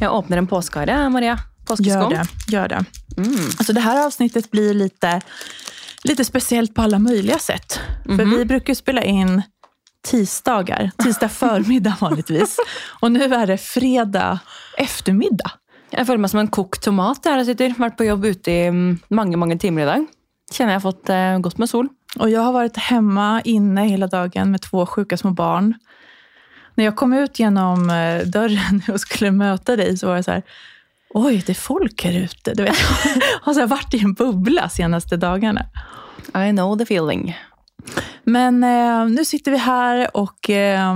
Jag öppnar en påskare, Maria. Gör det. Gör det. Mm. Alltså det här avsnittet blir lite, lite speciellt på alla möjliga sätt. Mm -hmm. För mhm. vi brukar spela in tisdagar, tisdag förmiddag vanligtvis. Och nu är det fredag eftermiddag. Jag känner mig som en kokt tomat Jeg sitter. Varit på jobb ute i många, många timmar idag. Känner jag fått eh, gott med sol. Och jag har varit hemma inne hela dagen med två sjuka små barn. När jag kom ut genom eh, dörren och skulle möta dig så var det så här, oj, det är folk här ute. Du vet, jag har så varit i en bubbla senaste dagarna. I know the feeling. Men eh, nu sitter vi här och eh,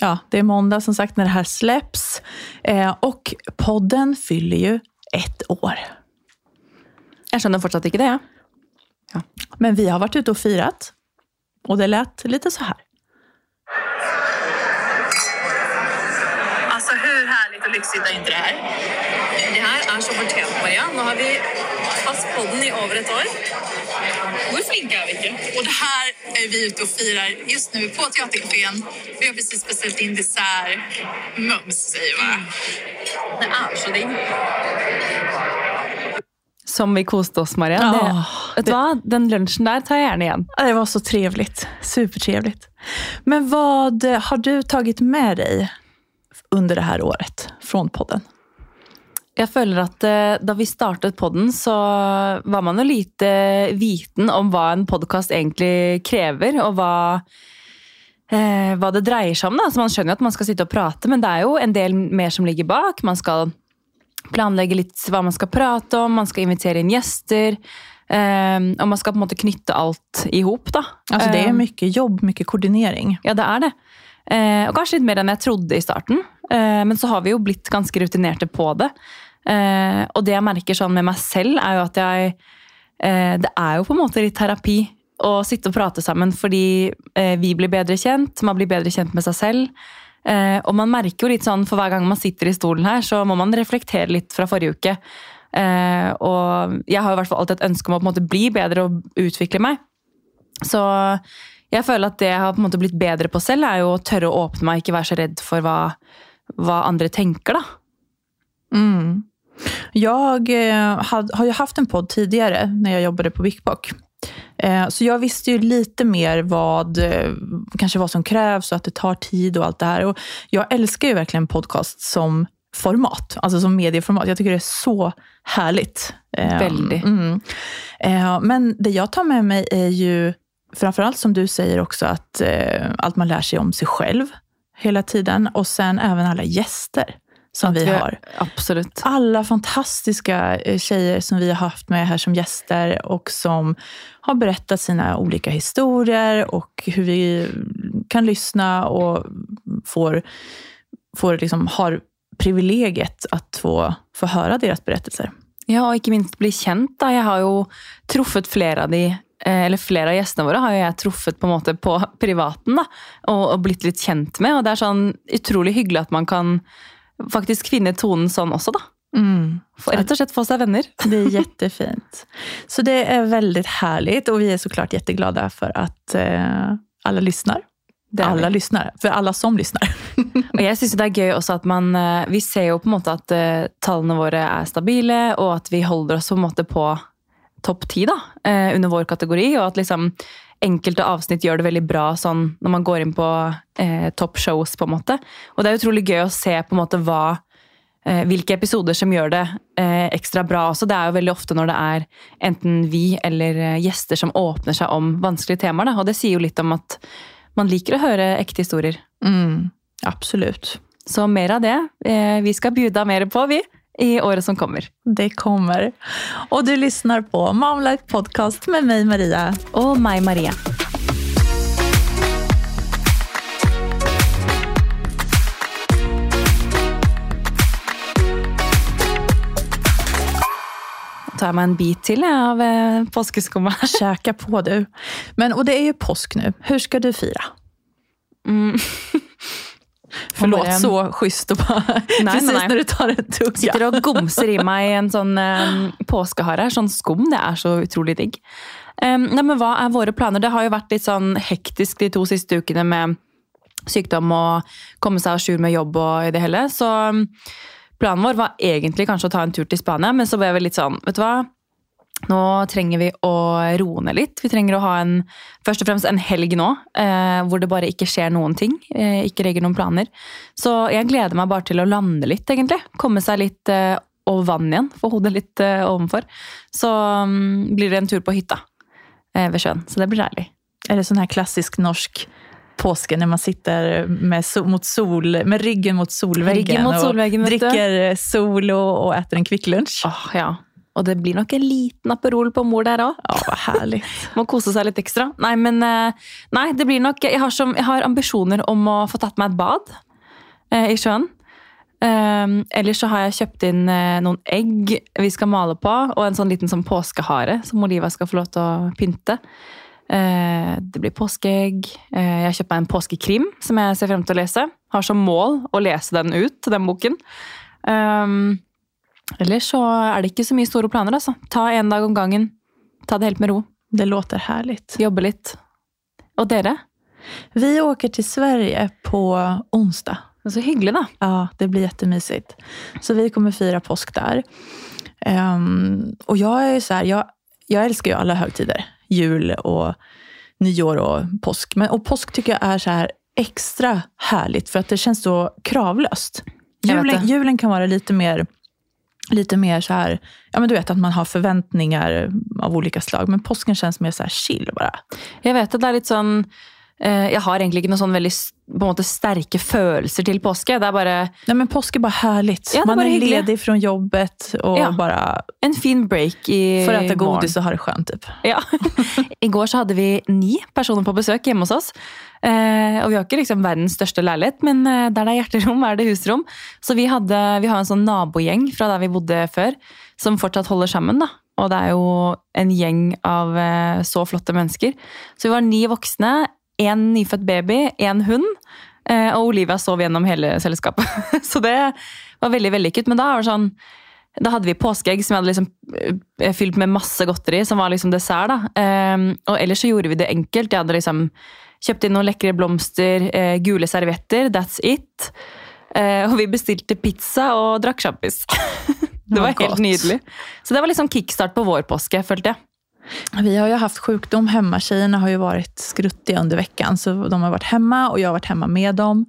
ja, det är måndag som sagt när det här släpps. Eh, och podden fyller ju ett år. Jag känner fortsatt inte det. Ja. Men vi har varit ute och firat. Och det lät lite så här. Alltså hur härligt och lyxigt är inte det här? Det här är så förtjänt Maria. Nu har vi haft podden i över ett år. Hur flinka är vi inte? Och det här är vi ute och firar just nu på Teatercafén. Vi har precis beställt in dessert. Mums säger vi bara. Det är så digg. Som vi koste oss, Maria. Ja, det, vet du vad? Den lunchen där tar jag gärna igen. Det var så trevligt. Supertrevligt. Men vad har du tagit med dig under det här året från podden? Jeg føler at eh, da vi startet podden, så var man jo lite viten om hva en podkast egentlig krever, og hva, eh, hva det dreier seg om. Da. Så man skjønner jo at man skal sitte og prate, men det er jo en del mer som ligger bak. Man skal planlegge litt hva man skal prate om, man skal invitere inn gjester. Um, og man skal på en måte knytte alt i hop. Altså, det er mye jobb, mye koordinering. Ja, det er det. Uh, og kanskje litt mer enn jeg trodde i starten. Uh, men så har vi jo blitt ganske rutinerte på det. Eh, og det jeg merker sånn med meg selv, er jo at jeg eh, Det er jo på en måte litt terapi å sitte og prate sammen, fordi eh, vi blir bedre kjent, man blir bedre kjent med seg selv. Eh, og man merker jo litt sånn, for hver gang man sitter i stolen her, så må man reflektere litt fra forrige uke. Eh, og jeg har i hvert fall alltid et ønske om å på en måte bli bedre og utvikle meg. Så jeg føler at det jeg har på en måte blitt bedre på selv, er jo å tørre å åpne meg, ikke være så redd for hva, hva andre tenker, da. Mm. Jag eh, har ju haft en podd tidigare när jag jobbade på Wickbock. Eh, så jag visste ju lite mer vad, eh, kanske vad som krävs och att det tar tid och allt det här. Och jag älskar ju verkligen podcast som format, alltså som medieformat. Jag tycker det är så härligt. Väldigt. Mm. Men det jag tar med mig är ju framförallt som du säger också att allt man lär sig om sig själv hela tiden och sen även alla gäster som vi har. Absolut. Alla fantastiska eh, tjejer som vi har haft med här som gäster och som har berättat sina olika historier och hur vi kan lyssna och får, får liksom, har privilegiet att få, få höra deras berättelser. Ja, och inte minst bli kjent. Da. Jeg har jo truffet flere av de eller flere av gjestene våre har jeg truffet på en måte på privaten da, og, og blitt litt kjent med. og Det er sånn utrolig hyggelig at man kan faktisk finne tonen sånn også, da. Mm. Rett og slett få seg venner. Det er jättefint. Så det er veldig herlig, og vi er är såklart jätteglada för alle eh, Det er alle lytter. For alle som lytter. og jeg synes det er gøy også at man eh, Vi ser jo på en måte at uh, tallene våre er stabile, og at vi holder oss på en måte på topp ti da, under vår kategori. Og at liksom enkelte avsnitt gjør det veldig bra sånn når man går inn på eh, top shows, på en måte. Og det er utrolig gøy å se på en måte hva eh, hvilke episoder som gjør det eh, ekstra bra også. Det er jo veldig ofte når det er enten vi eller eh, gjester som åpner seg om vanskelige temaer. Da. Og det sier jo litt om at man liker å høre ekte historier. Mm, absolutt. Så mer av det. Eh, vi skal bjuda mer på, vi i året som kommer. Det kommer. Och du lyssnar på Momlife Podcast med mig Maria. Och mig Maria. tar jeg meg en bit til av eh, påskeskumma. Käka på du. Men, och det är ju påsk nu. Hur ska du fira? Mm. Förlåt, bare, så schysst och bara, nei, precis nei. när du tar en tugga. Sitter og gomser i meg en sånn um, påskehare. Sånn skum. Det er så utrolig digg. Um, nei, men hva er våre planer? Det har jo vært litt sånn hektisk de to siste ukene med sykdom og komme seg à jour med jobb og i det hele. Så planen vår var egentlig kanskje å ta en tur til Spania, men så ble vi litt sånn, vet du hva? Nå trenger vi å roe ned litt. Vi trenger å ha en, først og fremst en helg nå, eh, hvor det bare ikke skjer noen ting. Eh, ikke legger noen planer. Så jeg gleder meg bare til å lande litt, egentlig. Komme seg litt eh, over vann igjen. Få hodet litt eh, ovenfor. Så mm, blir det en tur på hytta ved sjøen. Så det blir deilig. Er det sånn her klassisk norsk påske når man sitter med, mot sol, med ryggen mot solveggen, Ryggen mot solveggen og drikker Solo og och en Kvikk Lunsj? Åh, ja. Og det blir nok en liten Aperol på mor der òg. Ja, vad härligt. Må kose seg litt ekstra. Nei, men eh, Nei, det blir nok Jeg har, som, jeg har ambisjoner om å få tatt meg et bad eh, i sjøen. Um, ellers så har jeg kjøpt inn eh, noen egg vi skal male på, og en sånn liten sånn påskehare som Oliva skal få lov til å pynte. Eh, det blir påskeegg. Eh, jeg har kjøpt meg en påskekrim som jeg ser frem til å lese. Har som mål å lese den ut, den boken. Um, ellers så er det ikke så mye store planer, altså. Ta en dag om gangen. Ta det helt med ro. Det låter herlig. Jobbe litt. Og dere? Vi åker til Sverige på onsdag. Så hyggelig, da. Ja, det blir jättemysigt. Så vi kommer fira påsk der. Um, og jeg er så her, jeg, jeg elsker jo alle høytider. Jul og nyår og påsk. Men, och påsk tycker jeg er så her, ekstra herlig, for at det kjennes så kravløst. Julen, julen kan være litt mer Lite mer så här, ja men du vet att man har förväntningar av olika slag. Men påsken känns mer så här chill bara. Jeg vet at det er litt sånn Jeg har egentlig ikke noen sånn veldig måte sterke følelser til påske. Det er bare Nei, men påske er bare herlig. Ja, det man er är hyggligt. ledig fra jobbet og Ja. bare en fin break i For å spise godis og ha det skjønt, typ. Ja. I går så hadde vi ni personer på besøk hjemme hos oss. Eh, og vi har ikke liksom verdens største leilighet, men eh, der det er hjerterom, er det husrom. Så vi, hadde, vi har en sånn nabogjeng fra der vi bodde før, som fortsatt holder sammen. da. Og det er jo en gjeng av eh, så flotte mennesker. Så vi var ni voksne, én nyfødt baby, én hund. Eh, og Olivia sov gjennom hele selskapet. så det var veldig vellykket. Men da sånn da hadde vi påskeegg som jeg hadde liksom eh, fylt med masse godteri, som var liksom dessert. da. Ehm, og ellers så gjorde vi det enkelt. Jeg hadde liksom kjøpt inn noen lekre blomster, eh, gule servietter, that's it. Og vi bestilte pizza og drakk sjampis. det var helt nydelig. Så det var liksom kickstart på vår påske, følte jeg. Vi har ju haft sjukdom hemma. Tjejerna har ju varit skruttiga under veckan. Så de har varit hemma och jag har varit hemma med dem.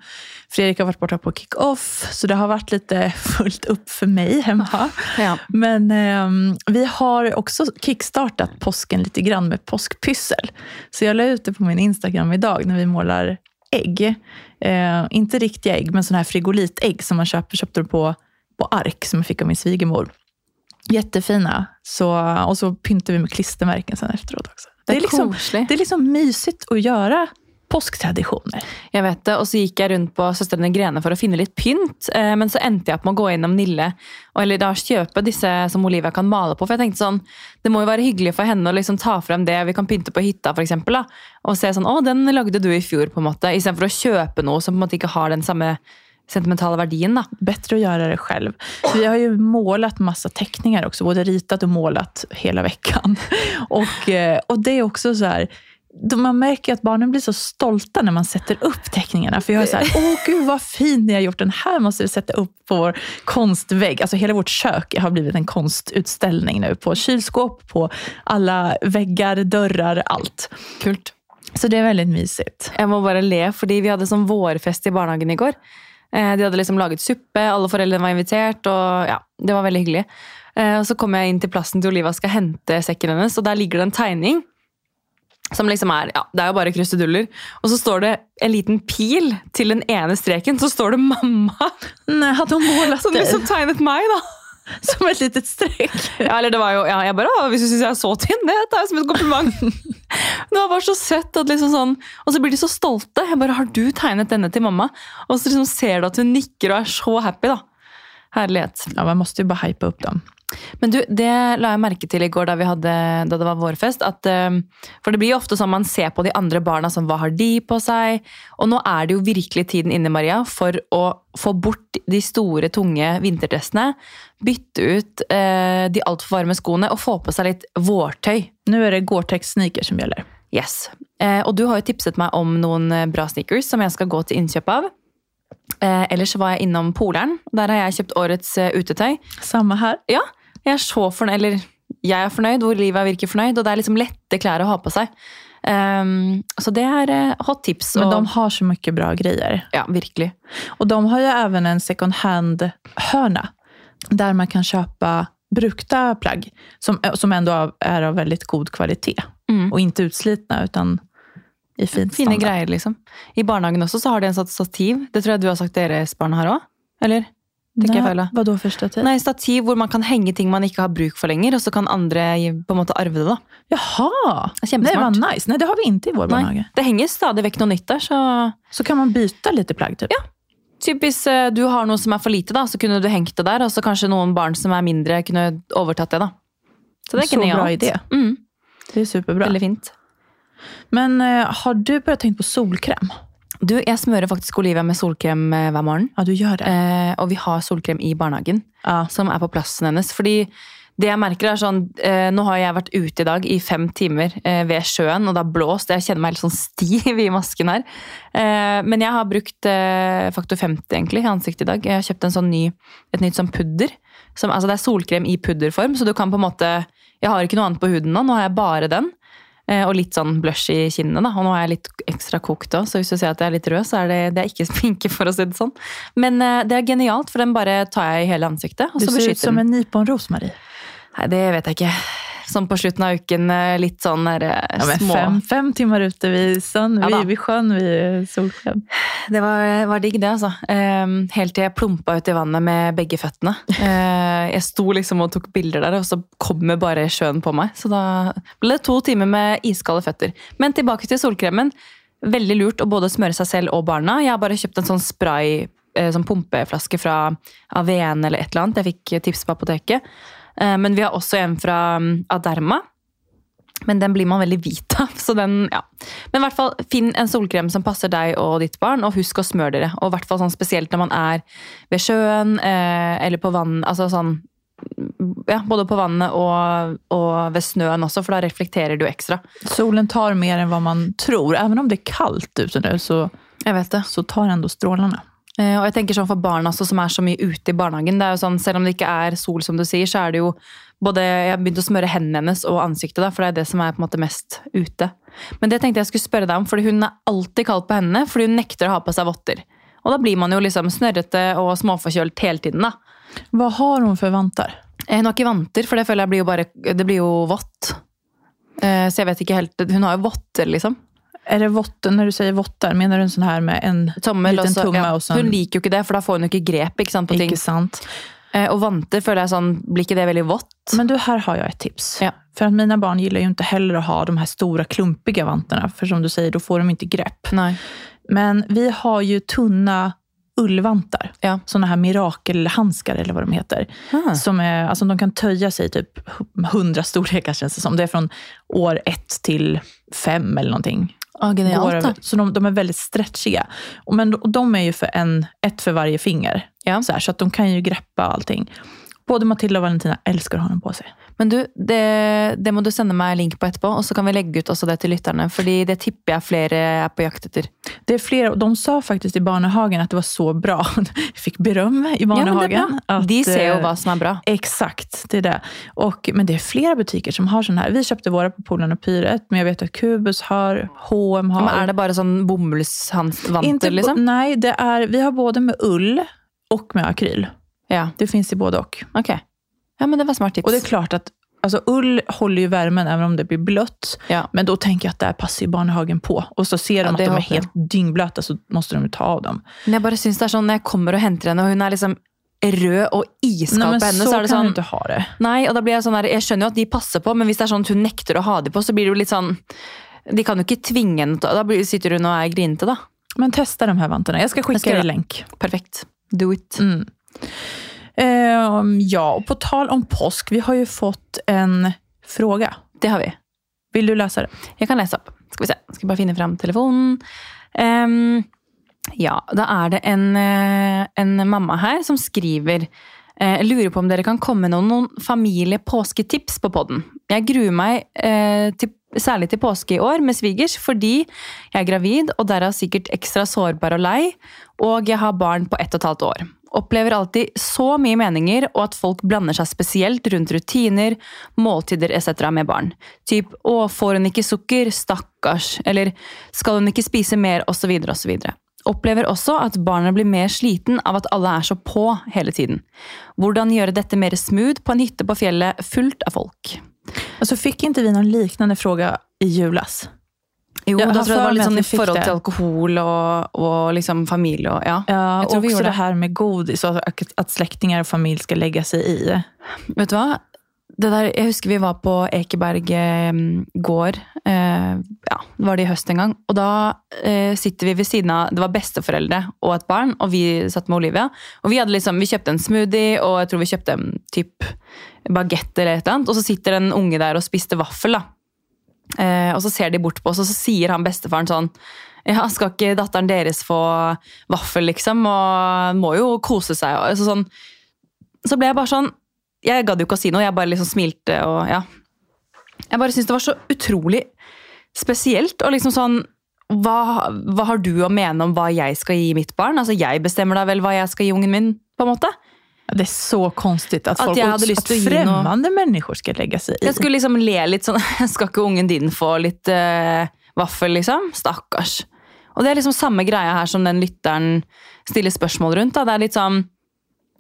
Fredrik har varit borta på kick-off. Så det har varit lite fullt upp för mig hemma. Ja. Men eh, vi har också kickstartat påsken lite grann med påskpyssel. Så jag la ut det på min Instagram idag när vi målar ägg. Eh, inte riktiga ägg, men sådana här frigolitägg som man köper, köpte på, på ark som jag fick av min svigermor. Jättefina. Så, och så pyntar vi med klistermärken sen efteråt också. Det är, liksom, det är liksom mysigt att göra påsktradisjoner. Jeg vet det, og så gikk jeg rundt på Søstrene Grene for å finne litt pynt, eh, men så endte jeg opp med å gå innom Nille og eller da kjøpe disse som Olivia kan male på. For jeg tenkte sånn, det må jo være hyggelig for henne å liksom ta frem det vi kan pynte på hytta, for eksempel, da, og se sånn 'Å, den lagde du i fjor', på en måte, istedenfor å kjøpe noe som på en måte ikke har den samme sentimentale verdien. da. Bättre att göra det själv. Vi har ju målat massa teckningar också, både ritat och målat hela veckan. Och, eh, och det är också så här, man märker att barnen blir så stolta när man sätter upp teckningarna. För jag är så här, åh gud vad fin ni har gjort, den här måste vi sätta upp på vår konstvägg. Alltså hela vårt kök har blivit en konstutställning nu. På kylskåp, på alla väggar, dörrar, allt. Kult. Så det er veldig mysigt. Jeg må bare le, fordi vi hadde sånn vårfest i barnehagen i går. Eh, De hadde liksom laget suppe, alle foreldrene var invitert, og ja, det var veldig hyggelig. Eh, Og så kom jeg inn til plassen til Oliva skal hente sekken hennes, og der ligger det en tegning. Som liksom er, ja, Det er jo bare kruseduller. Og så står det en liten pil til den ene streken. Så står det 'mamma', Nei, hadde hun målet som liksom tegnet meg, da. som et litet strek. Ja, eller det var jo, ja, jeg bare, Hvis du syns jeg er så tynn, det tar jeg som et kompliment. Det var bare så søtt. at liksom sånn, Og så blir de så stolte. Jeg bare, 'Har du tegnet denne til mamma?' Og så liksom ser du at hun nikker og er så happy. da. Herlighet. Ja, man måste ju bara hypa upp dem. Men du, det la jeg merke til i går da, vi hadde, da det var vårfest. At, eh, for det blir jo ofte sånn man ser på de andre barna som hva har de på seg? Og nå er det jo virkelig tiden inne, Maria, for å få bort de store, tunge vinterdressene. Bytte ut eh, de altfor varme skoene og få på seg litt vårtøy. Nå er det Gore-Tex sneakers som gjelder. Yes. Eh, og du har jo tipset meg om noen eh, bra sneakers som jeg skal gå til innkjøp av. Eh, ellers var jeg innom Poleren. Der har jeg kjøpt årets eh, utetøy. Samme her. Ja, jeg er så fornøyd, eller jeg er fornøyd, hvor livet virker fornøyd, og det er liksom lette klær å ha på seg. Um, så det er eh, hot tips. Men de har så mye bra greier. Ja, virkelig. Og de har jo også en second hand-hörna. der man kan kjøpe brukte plagg som, som ändå är av veldig god kvalitet. Mm. Og ikke utslitne, utan i fin Fine greier, liksom. I barnehagen også så har de en stativ. Det tror jeg du har sagt deres barn har òg? Eller? Tenker jeg Nej, Hva da? för stativ? Nei, stativ hvor man kan henge ting man ikke har bruk for lenger, og så kan andre på en måte arve det. da. Jaha! Det vad nice. Nei, det har vi ikke i vår barnehage. Nei, det henger stadig vekk noe nytt der, så Så kan man bytte litt plagg typ. Ja. typ hvis eh, du har noe som er for lite, da, så kunne du hengt det der, og så kanskje noen barn som er mindre, kunne overtatt det. da. Så det er ikke Så bra idé. Mm, Det er superbra. veldig fint. Men uh, har du börjat tenkt på solkrem? Du, jeg smører faktisk Olivia med solkrem eh, hver morgen. Ja, du gjør det. Eh, og vi har solkrem i barnehagen. ja. som er på plassen hennes. Fordi det jeg merker er sånn, eh, Nå har jeg vært ute i dag i fem timer eh, ved sjøen, og det har blåst. Jeg kjenner meg helt sånn stiv i masken her. Eh, men jeg har brukt eh, faktor 50 egentlig i ansiktet i dag. Jeg har kjøpt en sånn ny, et nytt sånn pudder. Som, altså det er solkrem i pudderform, så du kan på en måte Jeg har ikke noe annet på huden nå, nå har jeg bare den. Eh, og litt sånn blush i kinnene. da, Og nå er jeg litt ekstra kokt òg, så hvis du ser at jeg er litt rød, så er det, det er ikke sminke, for å si det sånn. Men eh, det er genialt, for den bare tar jeg i hele ansiktet. og Du ser ut som en nypon Marie. Nei, det vet jeg ikke. Sånn på slutten av uken, eh, litt sånn der, eh, Ja, små fem, fem timer ute vid, sun, Ja, vi vid, sjön vid solkrem. Det var, var digg, det, altså. Ehm, helt til jeg plumpa ut i vannet med begge føttene. Eh, jeg sto liksom og tok bilder der, og så kommer bare sjøen på meg. Så da ble det to timer med iskalde føtter. Men tilbake til solkremen. Veldig lurt å både smøre seg selv og barna. Jeg har bare kjøpt en sånn spray, sånn pumpeflaske fra Avene eller et eller annet. Jeg fikk tips på apoteket. Eh, men vi har også en fra mm, Aderma. Men den blir man veldig hvit av. Så den, ja. Men i hvert fall, finn en solkrem som passer deg og ditt barn, og husk å smøre dere. Og i hvert fall sånn spesielt når man er ved sjøen eh, eller på vann. Altså sånn, ja, både på vannet og, og ved snøen også, for da reflekterer du ekstra. Solen tar mer enn hva man tror. Even om det er kaldt ute nå, så, så tar den strålarna. Eh, Og jeg tenker sånn for barn også, som er så mye ute i barnehagen. det er jo sånn, Selv om det ikke er sol, som du sier, så er det jo både Jeg har begynt å smøre hendene hennes og ansiktet, da, for det er det som er på en måte mest ute. Men det tenkte jeg skulle spørre deg om, fordi hun er alltid kald på hendene fordi hun nekter å ha på seg votter. Og da blir man jo liksom snørrete og småforkjølt hele tiden. da. Hva har hun for vantar? Eh, Hun har ikke vanter, for det føler jeg blir jo bare Det blir jo vått. Eh, Så jeg vet ikke helt Hun har jo votter, liksom. Är det votter, Når du sier votter, mener du en sånn her med en Tommel liten også. tumme Ja. och så Hun liker jo ikke det, for da får hun jo ikke grep ikke sant, på ting. Ikke sant? Eh, Og vanter føler jeg sånn Blir ikke det veldig vått? Men du, her har jeg et tips. Ja. For at mine barn liker jo ikke heller å ha de her store, klumpige vantene. For som du sier, da får de ikke grep. Nei. Men vi har jo tynne ullvantar. Ja. Sånne her mirakelhandskar eller hva de heter. Ah. Som är, alltså de kan töja i typ hundra storlekar kjennes det som. Det er fra år ett til fem eller någonting. Ah, genialt, går, Så de, de är väldigt stretchiga. Men, de är ju för en, ett för varje finger. Ja. Så, här, så att de kan ju greppa allting. Både Matilda och Valentina älskar att ha dem på sig. Men du, det, det må du sende meg link på etterpå, og så kan vi legge ut også det til lytterne. fordi det tipper jeg flere er på jakt etter. Det er flere, og de sa faktisk i Barnehagen at det var så bra. Jeg fikk berømme i Ja, Barnehagen. att, De ser jo eh, hva som er bra. Exakt, det er det. Och, men det er flere butikker som har sånn her. Vi kjøpte våre på Polen og Pyret, men jeg vet at Kubus har, H&M har. Men Er det bare sånn bomullsvanter, liksom? Nei, det er, vi har både med ull og med akryl. Ja, Det fins i både og. ok. Ja, men det var smart tips. Och det är klart att alltså, ull håller ju värmen även om det blir blött. Ja. Men då tänker jag att där passar ju barnehagen på. Och så ser de Ja, att de är helt dyngblöta så måste de ta av dem. Men jeg bare synes det er sånn, Når jeg kommer og henter henne, og hun er liksom rød og iskald på henne, så, så er det kan sånn du ikke ha det. Nei, og da blir jeg sånn der, jeg skjønner jo at de passer på, men hvis det er sånn at hun nekter å ha dem på, så blir det jo litt sånn De kan jo ikke tvinge henne Da sitter hun og er grinete, da. Men testa de her vantene. Jeg skal skicka en lenk. Perfekt. Do it. Mm. Ehm, ja, och på tal om påsk. Vi har ju fått en fråga. Det har vi. Vill du läsa det? Jeg kan lese opp. Skal vi se. Skal bare finne fram telefonen. Um, ja, da er det en, eh, en mamma her som skriver eh, Jeg lurer på om dere kan komme med noen familie-påsketips på podden. Jeg gruer meg eh, til særlig til påske i år, med svigers, fordi jeg er gravid og derav sikkert ekstra sårbar og lei, og jeg har barn på ett og et halvt år. Opplever alltid så mye meninger, og at folk blander seg spesielt rundt rutiner, måltider etc. med barn. Typ 'Å, får hun ikke sukker? Stakkars', eller 'Skal hun ikke spise mer?' osv. osv. Opplever også at barna blir mer sliten av at alle er så på hele tiden. Hvordan gjøre dette mer smooth på en hytte på fjellet fullt av folk? Alltså fikk ikke vi noen liknende fråga i julas? Jo, ja, da tror jeg det var litt sånn i forhold til alkohol og, og liksom familie og ja. Ja, og også det det. här med godis, og at att släktingar och familj ska lägga sig i. Vet du hva? Det der, jeg husker vi var på Ekeberg eh, gård. Eh, ja, det var det i høst en gang. Og da eh, sitter vi ved siden av Det var besteforeldre og et barn, og vi satt med Olivia. Og vi, liksom, vi kjøpte en smoothie, og jeg tror vi kjøpte en typ bagett eller et eller annet. Og så sitter en unge der og spiste vaffel, da. Eh, og så ser de bort på oss, og så sier han bestefaren sånn ja, skal ikke datteren deres få vaffel, liksom? Og må jo kose seg. og Så, sånn, så ble jeg bare sånn Jeg gadd jo ikke å si noe, jeg bare liksom smilte og ja. Jeg bare syntes det var så utrolig spesielt. Og liksom sånn hva, hva har du å mene om hva jeg skal gi mitt barn? Altså, Jeg bestemmer da vel hva jeg skal gi ungen min, på en måte. Det är så konstigt att, Att folk, jag hade lust att att främmande människor ska lägga sig i. Jeg skulle liksom le litt sånn Skal ikke ungen din få litt uh, vaffel, liksom? Stakkars. Og det er liksom samme greia her som den lytteren stiller spørsmål rundt. Da. Det er litt sånn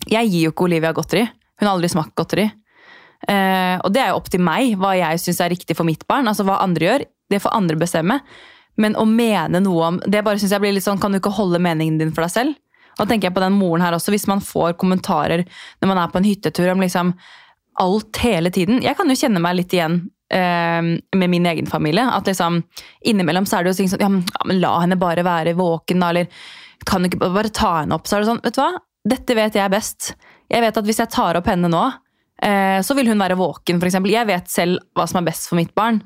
Jeg gir jo ikke Olivia godteri. Hun har aldri smakt godteri. Eh, og det er jo opp til meg hva jeg syns er riktig for mitt barn. Altså Hva andre gjør, det får andre bestemme. Men å mene noe om Det bare synes jeg blir litt sånn Kan du ikke holde meningen din for deg selv? Da tenker jeg på den moren her også. Hvis man får kommentarer når man er på en hyttetur om liksom alt hele tiden. Jeg kan jo kjenne meg litt igjen eh, med min egen familie. At liksom, innimellom så er det jo sånn ja, men la henne bare være våken, da. Eller kan du ikke bare ta henne opp? Så er det sånn, vet du hva? Dette vet jeg best. Jeg vet at hvis jeg tar opp henne nå, eh, så vil hun være våken, f.eks. Jeg vet selv hva som er best for mitt barn.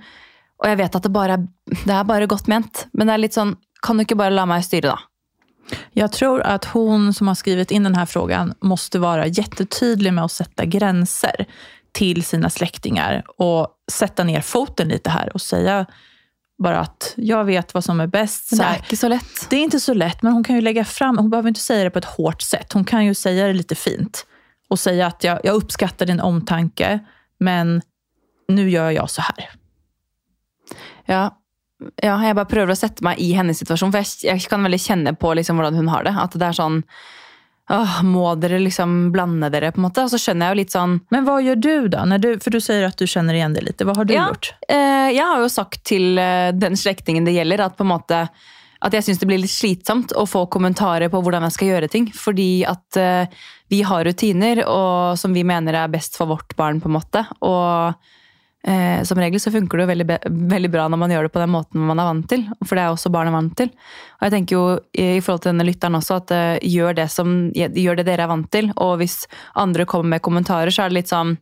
Og jeg vet at det bare er, det er bare godt ment. Men det er litt sånn, kan du ikke bare la meg styre, da? Jag tror att hon som har skrivit in den här frågan måste vara jättetydlig med att sätta gränser till sina släktingar och sätta ner foten lite här och säga bara att jag vet vad som är bäst. Men det är ikke så lätt. Det är inte så lätt, men hon kan ju lägga fram, hon behöver inte säga det på ett hårt sätt. Hon kan ju säga det lite fint och säga att jag, jag uppskattar din omtanke, men nu gör jag så här. Ja. Ja, jeg bare prøver å sette meg i hennes situasjon, for jeg, jeg kan veldig kjenne på liksom hvordan hun har det. At det er sånn åh, Må dere liksom blande dere, på en måte? Og så skjønner jeg jo litt sånn Men hva gjør du da? Du, for du sier at du kjenner igjen det litt. Hva har du Ja. gjort? eh, Jeg har jo sagt til eh, den slektningen det gjelder, at på en måte at jeg syns det blir litt slitsomt å få kommentarer på hvordan jeg skal gjøre ting. Fordi at eh, vi har rutiner og, som vi mener er best for vårt barn, på en måte. Og eh, som regel så funker det jo veldig, veldig bra når man gjør det på den måten man er vant til. For det er også barnet vant til. Og jeg tenker jo i forhold til denne lytteren også at eh, gjør, det som, gjør det dere er vant til. Og hvis andre kommer med kommentarer, så er det litt sånn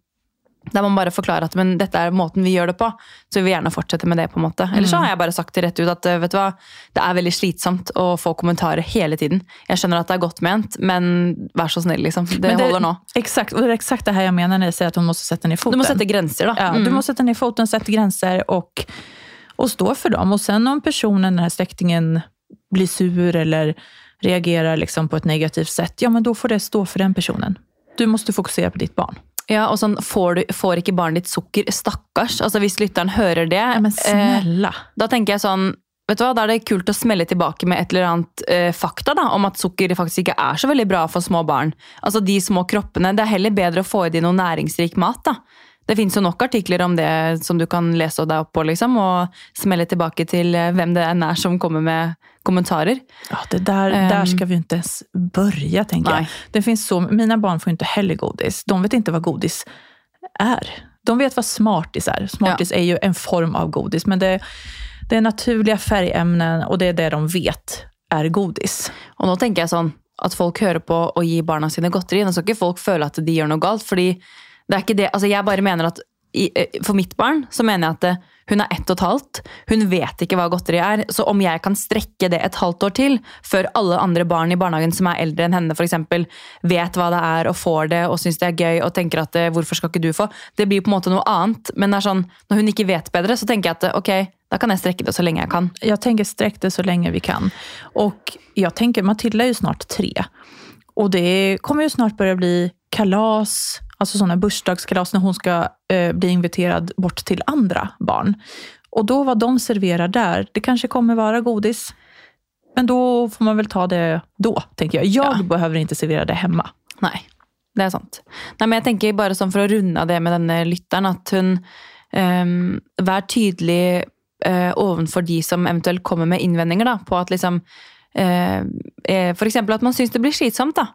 må man bare forklare at men dette er måten vi gjør det på. Så vi vil gjerne fortsette med det. på en måte. Eller så har jeg bare sagt det rett ut at eh, vet du hva, det er veldig slitsomt å få kommentarer hele tiden. Jeg skjønner at det er godt ment, men vær så snill, liksom. Det, det holder nå. Exakt, og det er exakt det her jeg mener når jeg sier at hun må sette ned foten. Du må sette grenser, da. Ja, Mm. Du må sette ned foten, sette grenser og, og stå for dem. Og sen om personen, denne slektningen, blir sur eller reagerer liksom på et negativt sett, ja men da får det stå for den personen. Du må fokusere på ditt barn. Ja, og sånn, får, du, får ikke barnet ditt sukker? Stakkars. Altså, Hvis lytteren hører det, Ja, men eh, da tenker jeg sånn Vet du hva, Da er det kult å smelle tilbake med et eller annet eh, fakta da, om at sukker faktisk ikke er så veldig bra for små barn. Altså De små kroppene. Det er heller bedre å få i de noe næringsrik mat. da. Det finnes jo nok artikler om det som du kan lese deg opp på, liksom, og smelle tilbake til eh, hvem det er som kommer med kommentarer. Ja, det där, um, där ska vi inte ens börja, tänker Nej. jag. Det finns så, mina barn får inte heller godis. De vet inte vad godis är. De vet vad smartis är. Smartis är ju en form av godis, men det, det er naturlige färgämnen og det er det de vet er godis. Og nå tenker jeg sånn at folk hører på å gi barna sine godteri. Nå skal ikke folk føle at de gjør noe galt, fordi det er ikke det. Altså, jeg bare mener at eh, For mitt barn så mener jeg at hun er ett og et halvt. Hun vet ikke hva godteri er. Så om jeg kan strekke det et halvt år til, før alle andre barn i barnehagen som er eldre enn henne, eksempel, vet hva det er og får det og syns det er gøy og tenker at eh, hvorfor skal ikke du få? Det blir på en måte noe annet. Men sånn, når hun ikke vet bedre, så tenker jeg at ok, da kan jeg strekke det så lenge jeg kan. Jeg tenker strekk det så lenge vi kan. Og jeg tenker Matilda er jo snart tre. Og det kommer jo snart börja bli kalas, alltså sådana bursdagskalas när hon ska eh, bli inviterad bort till andra barn. Och då vad de serverar där, det kanske kommer vara godis. Men då får man väl ta det då, tänker jag. Jag Ja. behöver inte servera det hemma. Nei, det er sant. Nei, men jeg tenker bare som for å runda det med denne lyttaren, at hun um, Vær tydelig eh, ovenfor de som eventuelt kommer med innvendinger da, på at liksom uh, eh, eksempel at man syns det blir slitsomt. da.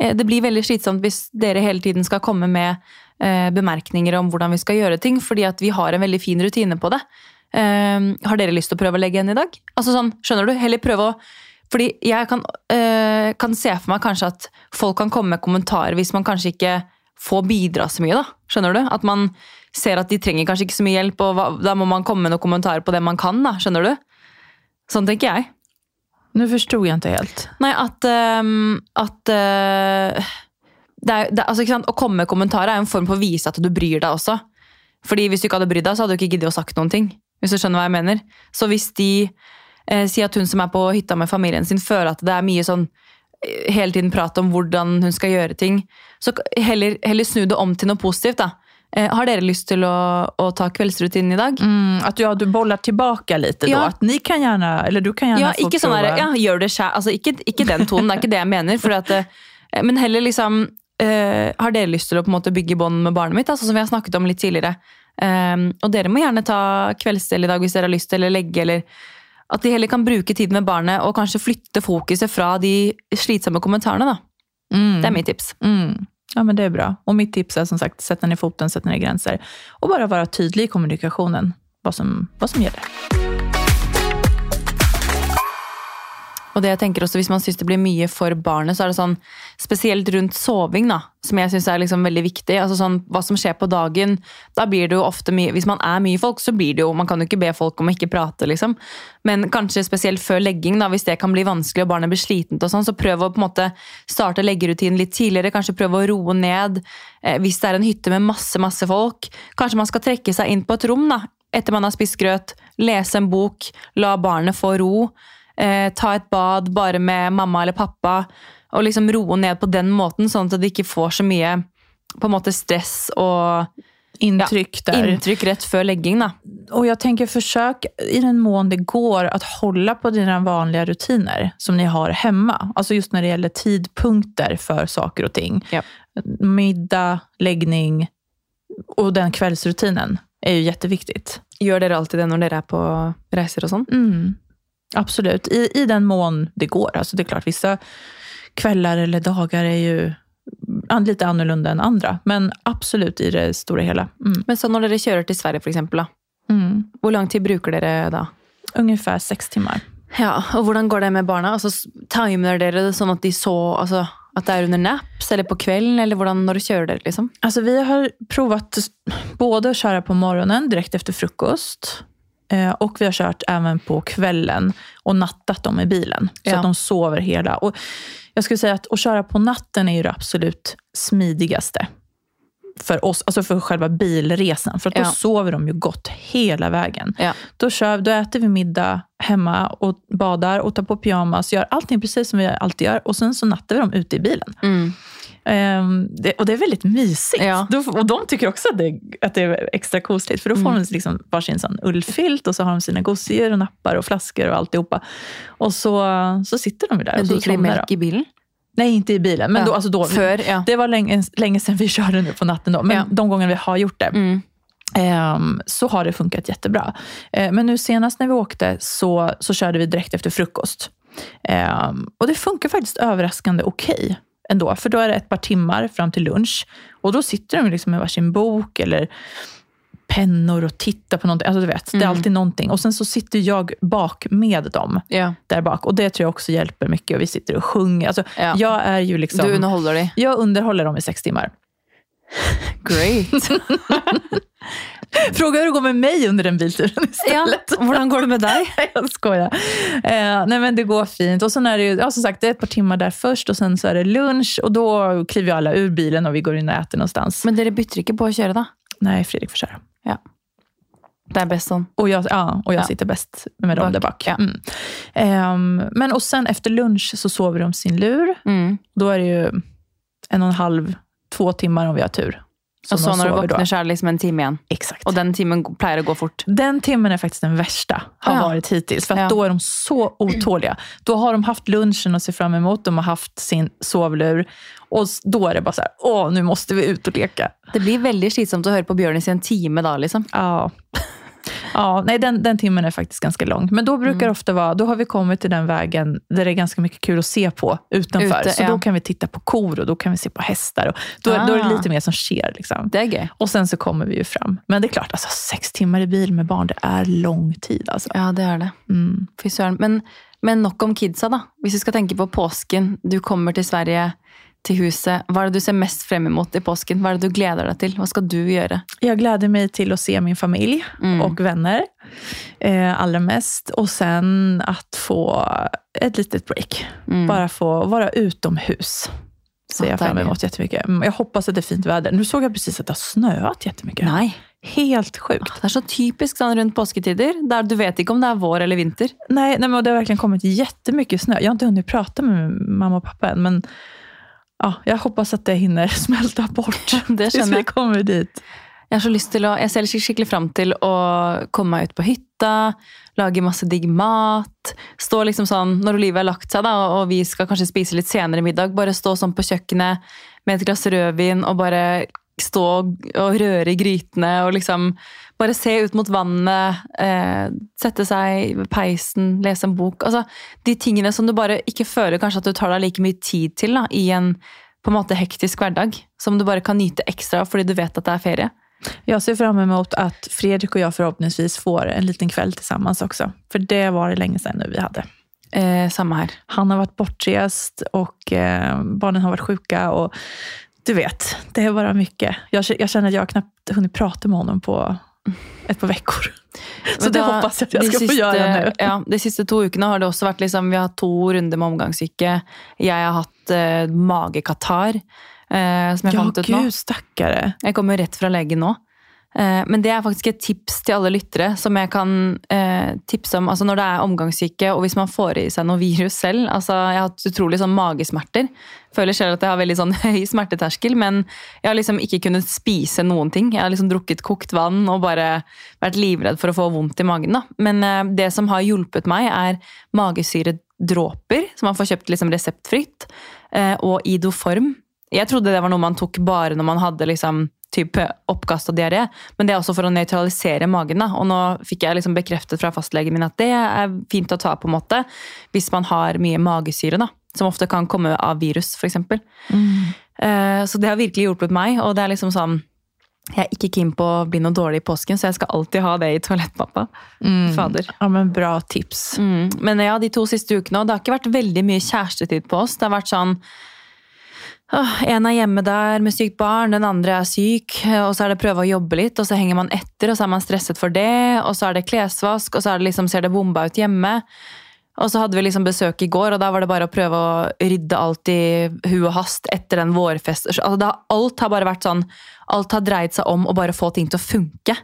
Eh, Det blir veldig slitsomt hvis dere hele tiden skal komme med eh, bemerkninger om hvordan vi skal gjøre ting, fordi at vi har en veldig fin rutine på det. Eh, har dere lyst til å prøve å legge igjen i dag? Altså sånn, skjønner du? Heller prøve å fordi jeg kan, eh, kan se for meg kanskje at folk kan komme med kommentarer hvis man kanskje ikke får bidra så mye. da, Skjønner du? At man ser at de trenger kanskje ikke så mye hjelp, og da må man komme med noen kommentarer på det man kan. da, Skjønner du? Sånn tenker jeg. Nu förstod jag inte helt. Nei, at, Um, at uh, det er, det, altså, ikke? Å komme med kommentarer er en form for å vise at du bryr deg også. Fordi Hvis du ikke hadde brydd deg, så hadde du ikke giddet å sagt noen ting. Hvis du skjønner hva jeg mener. Så hvis de eh, sier at hun som er på hytta med familien sin, føler at det er mye sånn eh, hele tiden prat om hvordan hun skal gjøre ting, så heller, heller snu det om til noe positivt. da. Eh, har dere lyst til å, å ta kveldsrutinen i dag? Mm, at ja, du boller tilbake litt? Ja. At ni kan gjerne, eller du kan gjerne Ja, få ikke sånn prova. der, ja, gjør det selv. Altså, ikke, ikke den tonen, det er ikke det jeg mener. At, eh, men heller liksom eh, Har dere lyst til å på en måte bygge bånd med barnet mitt? Altså, som vi har snakket om litt tidligere. Um, og dere må gjerne ta kveldsdel i dag hvis dere har lyst til, eller legge, eller At de heller kan bruke tid med barnet og kanskje flytte fokuset fra de slitsomme kommentarene. da. Mm. Det er mitt tips. Mm. Ja, men det är bra. Och mitt tips är som sagt, sätta ner foten, sätta ner gränser. Och bara vara tydlig i kommunikationen, vad som, vad som gäller. Og det jeg tenker også, Hvis man syns det blir mye for barnet, så er det sånn spesielt rundt soving, da, som jeg syns er liksom veldig viktig. altså sånn, Hva som skjer på dagen. da blir det jo ofte mye, Hvis man er mye folk, så blir det jo Man kan jo ikke be folk om å ikke prate, liksom. Men kanskje spesielt før legging, da, hvis det kan bli vanskelig og barnet blir slitent, og sånn, så prøv å på en måte starte leggerutinen litt tidligere. Kanskje prøve å roe ned. Eh, hvis det er en hytte med masse, masse folk, kanskje man skal trekke seg inn på et rom da, etter man har spist grøt, lese en bok, la barnet få ro. Eh, ta et bad bare med mamma eller pappa, og liksom roe ned på den måten, sånn at det ikke får så mye på en måte stress og Intryck där. inntrykk rett før legging. da. Og jeg tenker, forsøk i den mån det går å hålla på dine vanlige rutiner som ni har hjemme. Altså just når det gjelder tidpunkter for saker og ting. Ja. Middag, legning og den kveldsrutinen er jo kjempeviktig. Gjør dere alltid det når dere er på reiser og sånn? Mm. Absolut, I, i den mån det går. Alltså det är klart, vissa kvällar eller dagar är ju litt lite annorlunda än andra. Men absolut i det stora hela. Mm. Men så når dere kjører til Sverige, for eksempel, da. Mm. Hvor lang tid bruker dere da? Ungefär sex timmar. Ja, og hvordan går det med barna? Altså, Timer dere det sånn at de så altså, At det er under naps, eller på kvelden, eller hvordan når du kjører dere, liksom? Alltså vi har provat både att köra på morgonen direkt efter frukost och vi har kört även på kvällen och nattat dem i bilen. Så Ja. att de sover hela. Och jag skulle säga att att köra på natten är ju det absolut smidigaste för oss, alltså för själva bilresan. För att då Ja. sover de ju gott hela vägen. Ja. Då, kör, då äter vi middag hemma och badar och tar på pyjamas, gör allting precis som vi alltid gör. Och sen så nattar vi dem ute i bilen. Ehm, det, och det är väldigt mysigt. Ja. Då, och de tycker också att det, att det är extra kosligt. För då får Mm. de liksom varsin sån ullfilt och så har de sina gosedjur och nappar och flaskor och alltihopa. Och så, så sitter de där Men och somnar de. melk i bilen? Nej, inte i bilen. Men Ja. då, alltså då, För, ja. Det var länge, länge sedan vi körde nu på natten. Då. Men Ja. de gånger vi har gjort det Mm. ehm, så har det funkat jättebra. Eh, men nu senast när vi åkte så, så körde vi direkt efter frukost. Ehm, och det funkar faktiskt överraskande okej ändå. För då är det ett par timmar fram till lunch. Och då sitter de liksom med varsin bok eller pennor och tittar på någonting. Alltså du vet, det är Mm. alltid någonting. Och sen så sitter jag bak med dem Yeah. där bak. Och det tror jag också hjälper mycket. Och vi sitter och sjunger. Alltså, yeah. Jag är ju liksom... Du underhåller dig? Jag underhåller dem i sex timmar. Great. Fråga hur det går med mig under den bilturen ja, istället. hvordan går det med deg? Jag skojar. Eh, nej men det går fint. Och sen är det ju, ja, som sagt, det är ett par timmar där först och sen så är det lunch och då kliver alla ur bilen och vi går in och äter någonstans. Men dere bytter inte på å kjøre, da? Nej, Fredrik får köra. Det er bäst sån. Och jag, ja, och jag Ja. sitter bäst med dem Bak, där bak. ja. Mm. Um, men och sen efter lunch så sover de sin lur. Mm. Då är det ju en och en halv, två timmar om vi har tur. Og så når du våkner, så er det liksom en time igjen. Exakt. Og den timen pleier å gå fort. Den timmen er faktisk den verste har ja. vært hittills. For Ja. da er de så otålige. Da har de haft lunchen å se fram emot. De har haft sin sovlur. Og da er det bare sånn Å, åh, må vi ut og leke! Det blir veldig slitsomt å høre på Bjørnis i en time da, liksom. Ja. Ja, nej, den, den timmen är faktiskt ganska lång. Men då brukar Mm. det ofta vara, då har vi kommit till den vägen där det är ganska mycket kul att se på utanför. Ute, så ja. då kan vi titta på kor och då kan vi se på hästar. Och då, då är det Ah. lite mer som sker. Liksom. Det er gøy. Och sen så kommer vi ju fram. Men det är klart, alltså, sex timmar i bil med barn, det är lång tid. Alltså. Ja, det er det. Mm. Fy søren. Men, men nok om kidsa, da. Hvis vi skal tenke på påsken. Du kommer til Sverige, til huset. Hva er det du ser mest frem imot i påsken? Hva er det du gleder deg til? Hva skal du gjøre? Jeg gleder meg til å se min familj Mm. og venner eh, aller mest. Og sen at få et litet break. Mm. Bare få være utomhus. Ser jeg jag fram. Jeg jättemycket. Mm, Jag hoppas att det er fint vær. Nå såg jeg precis at det har snøet kjempemye. Helt sjukt. Det er så typisk sånn rundt påsketider. Der du vet ikke om det er vår eller vinter. Nei, nei men det har virkelig kommet kjempemye snø. Jeg har ikke hunnit prate med mamma og pappa ennå, Men ja, jeg håper at det hinner smelte bort Det hvis vi kommer dit. Jeg, har så lyst til å, jeg ser skikkelig fram til å komme meg ut på hytta, lage masse digg mat. Stå liksom sånn, Når Olivia har lagt seg, da, og vi skal kanskje spise litt senere middag, bare stå sånn på kjøkkenet med et glass rødvin og bare stå og røre i grytene og liksom bare se ut mot vannet. Eh, sette seg ved peisen, lese en bok. altså De tingene som du bare ikke føler kanskje at du tar deg like mye tid til da, i en på en måte hektisk hverdag. Som du bare kan nyte ekstra fordi du vet at det er ferie. Jeg ser fram mot at Fredrik og jeg forhåpentligvis får en liten kveld sammen også. For det var det lenge siden vi hadde. Eh, samme her. Han har vært bortreist, og eh, barnen har vært sjuka. Og du vet, det er bare mye. Jeg, jeg kjenner at jeg har knappt prate med honom på ett par uker. Så det håper jeg at jeg skal siste, få gjøre nu. Ja, De siste to ukene har det også vært liksom, vi har hatt to runder med omgangssyke. Jeg har hatt uh, magekatarr, Uh, som jeg Ja, fant ut nå. gud stackare. Jeg kommer rett fra legen nå. Eh, Men det er faktisk et tips til alle lyttere som jeg kan eh, tipse om. Altså Når det er omgangssyke, og hvis man får i seg noe virus selv altså Jeg har hatt utrolig sånn magesmerter. Føler selv at jeg har veldig sånn høy smerteterskel, men jeg har liksom ikke kunnet spise noen ting. Jeg har liksom drukket kokt vann og bare vært livredd for å få vondt i magen. da. Men eh, det som har hjulpet meg, er magesyredråper, som man får kjøpt liksom reseptfritt, og Idoform. Jeg trodde det var noe man tok bare når man hadde liksom type oppkast og diaré, men det er også for å nøytralisere magen. da. Og nå fikk jeg liksom bekreftet fra fastlegen min at det er fint å ta på en måte hvis man har mye magesyre, da, som ofte kan komme av virus f.eks. Eh, Så det har virkelig hjulpet meg, og det er liksom sånn jeg er ikke keen på å bli noe dårlig i påsken, så jeg skal alltid ha det i toalettmappa. Fader. Ja, men bra tips. Mm. Men ja, de to siste ukene, og det har ikke vært veldig mye kjærestetid på oss. Det har vært sånn En er hjemme der med sykt barn, den andre er syk, og så er det prøve å jobbe litt, og så henger man etter, og så er man stresset for det, og så er det klesvask, og så det liksom, ser det bomba ut hjemme. Og så hadde vi liksom besøk i går, og da var det bare å prøve å rydde alt i hu og hast etter den vårfest. Altså, alt har bare vært sånn Alt har dreid seg om å bare få ting til å funke.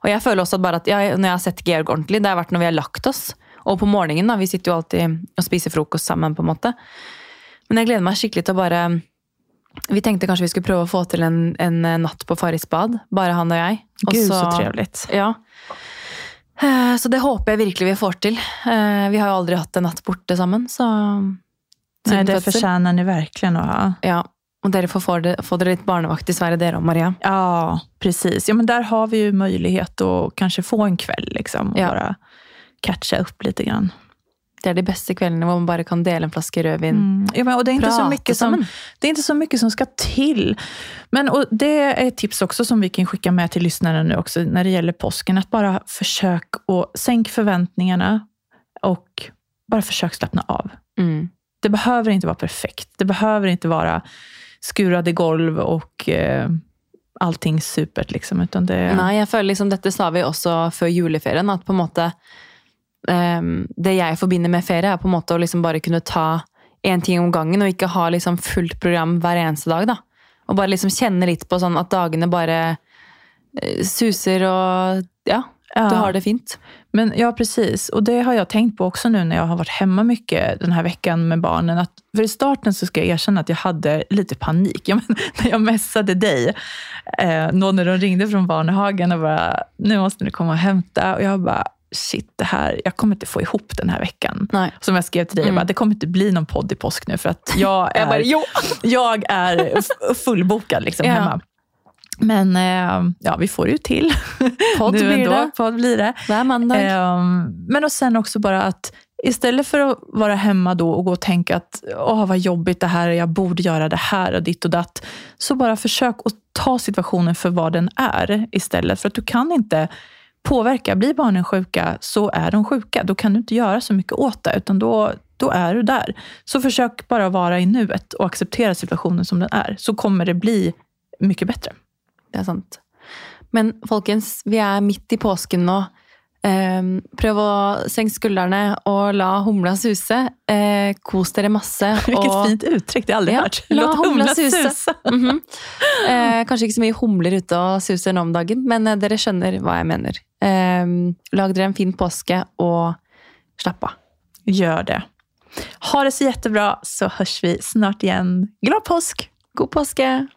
Og jeg føler også at bare at ja, når jeg har sett Georg ordentlig, det har vært når vi har lagt oss. Og på morgenen, da. Vi sitter jo alltid og spiser frokost sammen, på en måte. Men jeg gleder meg skikkelig til å bare Vi tenkte kanskje vi skulle prøve å få til en, en natt på Farris bad. Bare han og jeg. Og Gud så trevligt. Ja. Eh, Så det håper jeg virkelig vi får til. Eh, Vi har jo aldri hatt en natt borte sammen, så Nei, det fortjener ni verkligen å ha. Ja. Og dere får få, det, få dere litt barnevakt i Sverige, dere og Maria. Ja, precis. Ja, men där har vi ju möjlighet att kanske få en kväll liksom, och Ja. bara catcha upp lite grann. Det er de beste kveldene hvor man bare kan dele en flaske rødvin. Mm. Ja, men, og det, er, ikke så mye mycket som, det är inte så mycket som ska till. Men och det är ett tips också som vi kan skicka med till lyssnarna nu också när det gäller påsken. Att bara försök att sänk förväntningarna och bara försök slappna av. Mm. Det behöver inte vara perfekt. Det behöver inte vara skurade golv och eh, allting supert. Liksom, utan det, Nei, jeg føler liksom, dette sa vi også før juleferien, at på en måte Det jeg forbinder med ferie, er på en måte å liksom bare kunne ta én ting om gangen, og ikke ha liksom fullt program hver eneste dag. da. Og bare liksom kjenne litt på sånn at dagene bare eh, suser og ja, Ja. du har det fint. Men ja, precis. Och det har jag tänkt på också nu när jag har varit hemma mycket den här veckan med barnen. Att för i starten så ska jag erkänna att jag hade lite panik. Ja, men, när jag messade dig, eh, när de ringde från Barnehagen och bara, nu måste ni komma och hämta. Och jag bara, shit, det här, jag kommer inte få ihop den här veckan. Nej. Som jag skrev till dig, jag bara, det kommer inte bli någon podd i påsk nu för att jag är, jo! jag är fullbokad liksom, Ja. hemma. Men eh, ja, vi får det ju till. Podd blir ändå. det. Podd blir det. Hver mandag. Ehm, men och sen också bara att istället för att vara hemma då och gå och tänka att åh vad jobbigt det här är, jag borde göra det här och ditt och datt. Så bara försök att ta situationen för vad den är istället. För att du kan inte påverka. Blir barnen sjuka så är de sjuka. Då kan du inte göra så mycket åt det, utan då, då är du där. Så försök bara vara i nuet och acceptera situationen som den är. Så kommer det bli mycket bättre. Det er sant. Men folkens, vi er midt i påsken nå. Eh, prøv å senke skuldrene og la humla suse. Eh, kos dere masse. Vilket og, fint uttrykk! det har jeg aldri Ja, hørt. la humla suse. Mm -hmm. eh, kanskje ikke så mye humler ute og suser nå om dagen, men eh, dere skjønner hva jeg mener. Eh, lag dere en fin påske, og slapp av. Gjør det. Ha det så jättebra så høres vi snart igjen. Glad påsk! God påske!